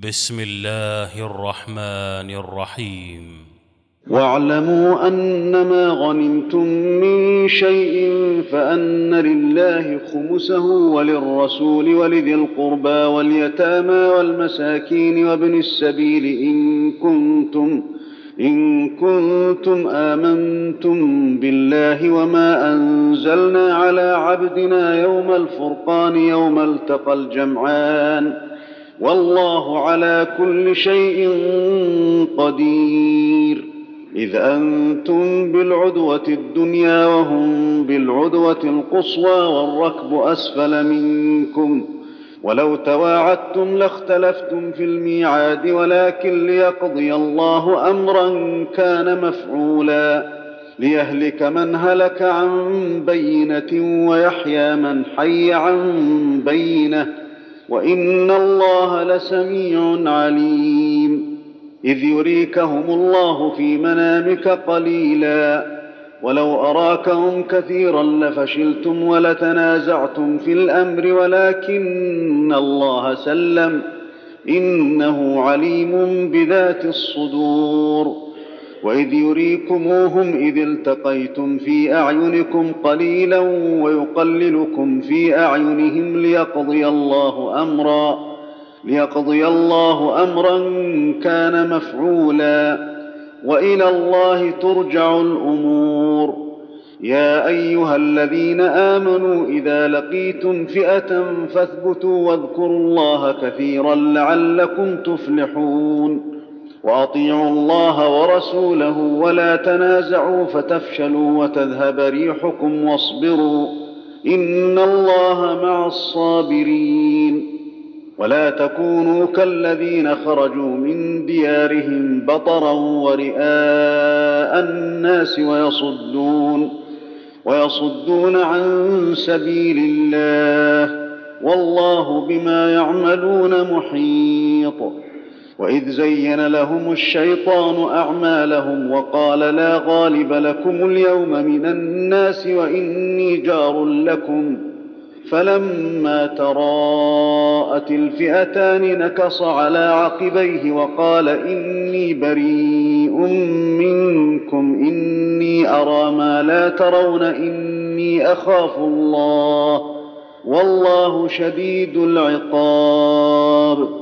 بسم الله الرحمن الرحيم. واعلموا أنما غنمتم من شيء فأن لله خمسه وللرسول ولذي القربى واليتامى والمساكين وابن السبيل إن كنتم إن كنتم آمنتم بالله وما أنزلنا على عبدنا يوم الفرقان يوم التقى الجمعان. والله على كل شيء قدير. إذ أنتم بالعدوة الدنيا وهم بالعدوة القصوى والركب أسفل منكم ۖ. ولو تواعدتم لاختلفتم في الميعاد ولكن ليقضي الله أمرا كان مفعولا. ليهلك من هلك عن بينة ويحيى من حي عن بينة. وإن الله لسميع عليم. إذ يريكهم الله في منامك قليلا. ولو أراكهم كثيرا لفشلتم ولتنازعتم في الأمر ولكن الله سلم. إنه عليم بذات الصدور. واذ يريكموهم اذ التقيتم في اعينكم قليلا ويقللكم في اعينهم ليقضي الله امرا ليقضي الله امرا كان مفعولا والى الله ترجع الأمور يا ايها الذين امنوا اذا لقيتم فئه فاثبتوا واذكروا الله كثيرا لعلكم تفلحون وأطيعوا الله ورسوله ولا تنازعوا فتفشلوا وتذهب ريحكم واصبروا إن الله مع الصابرين. ولا تكونوا كالذين خرجوا من ديارهم بطرا ورئاء الناس ويصدون ويصدون عن سبيل الله والله بما يعملون محيط. وإذ زين لهم الشيطان أعمالهم وقال لا غالب لكم اليوم من الناس وإني جار لكم. فلما تراءت الفئتان نكص على عقبيه وقال إني بريء منكم إني أرى ما لا ترون إني أخاف الله والله شديد العقاب.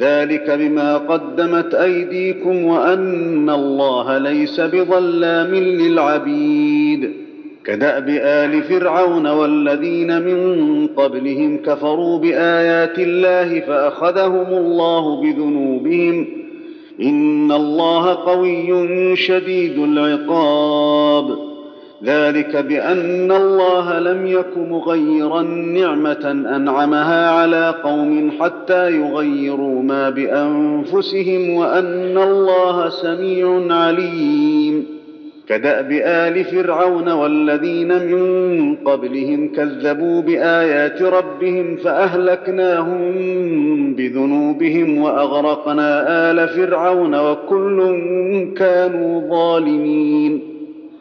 ذلك بما قدمت أيديكم وأن الله ليس بظلام للعبيد. كدأب آل فرعون والذين من قبلهم كفروا بآيات الله فأخذهم الله بذنوبهم. إن الله قوي شديد العقاب. ذلك بأن الله لم يك مغيرا نعمة أنعمها على قوم حتى يغيروا ما بأنفسهم وأن الله سميع عليم. كدأب آل فرعون والذين من قبلهم كذبوا بآيات ربهم فأهلكناهم بذنوبهم وأغرقنا آل فرعون وكل كانوا ظالمين.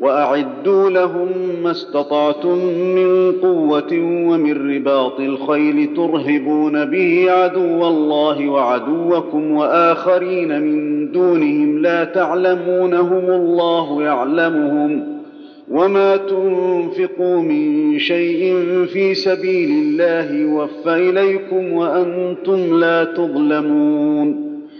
وأعدوا لهم ما استطعتم من قوة ومن رباط الخيل ترهبون به عدو الله وعدوكم وآخرين من دونهم لا تعلمونهم الله يعلمهم وما تنفقوا من شيء في سبيل الله يوفى إليكم وأنتم لا تظلمون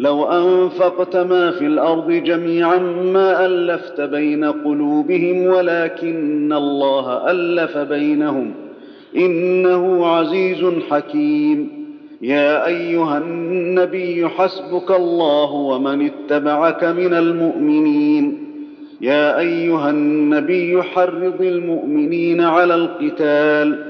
لو أنفقت ما في الأرض جميعا ما ألفت بين قلوبهم ولكن الله ألف بينهم. إنه عزيز حكيم. يا أيها النبي حسبك الله ومن اتبعك من المؤمنين. يا أيها النبي حرض المؤمنين على القتال.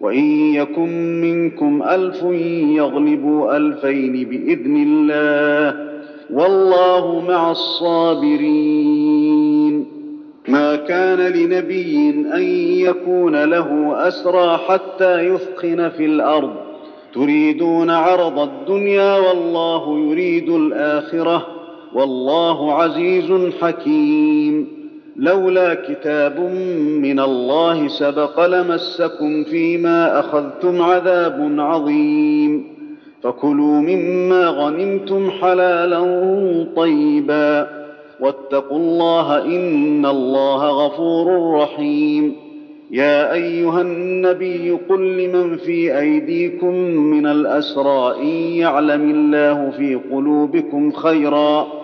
وإن يكن منكم ألف يغلبوا ألفين بإذن الله والله مع الصابرين. ما كان لنبي أن يكون له أسرى حتى يثخن في الأرض. تريدون عرض الدنيا والله يريد الآخرة. والله عزيز حكيم. لولا كتاب من الله سبق لمسكم فيما أخذتم عذاب عظيم. فكلوا مما غنمتم حلالا طيبا. واتقوا الله إن الله غفور رحيم. يا أيها النبي قل لمن في أيديكم من الأسرى إن يعلم الله في قلوبكم خيرا.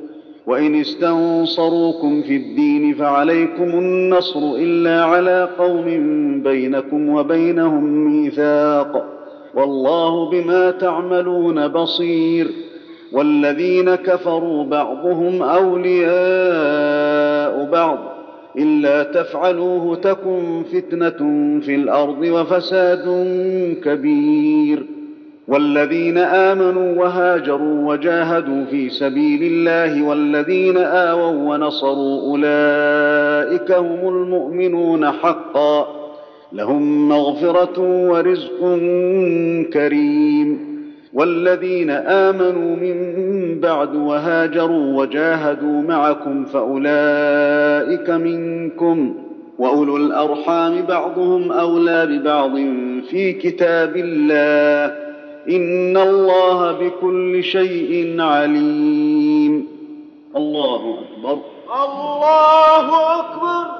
وإن استنصروكم في الدين فعليكم النصر إلا على قوم بينكم وبينهم ميثاق والله بما تعملون بصير والذين كفروا بعضهم أولياء بعض إلا تفعلوه تكن فتنة في الأرض وفساد كبير والذين آمنوا وهاجروا وجاهدوا في سبيل الله والذين آووا ونصروا أولئك هم المؤمنون حقا لهم مغفرة ورزق كريم والذين آمنوا من بعد وهاجروا وجاهدوا معكم فأولئك منكم وأولو الأرحام بعضهم أولى ببعض في كتاب الله ان الله بكل شيء عليم. الله أكبر. الله أكبر.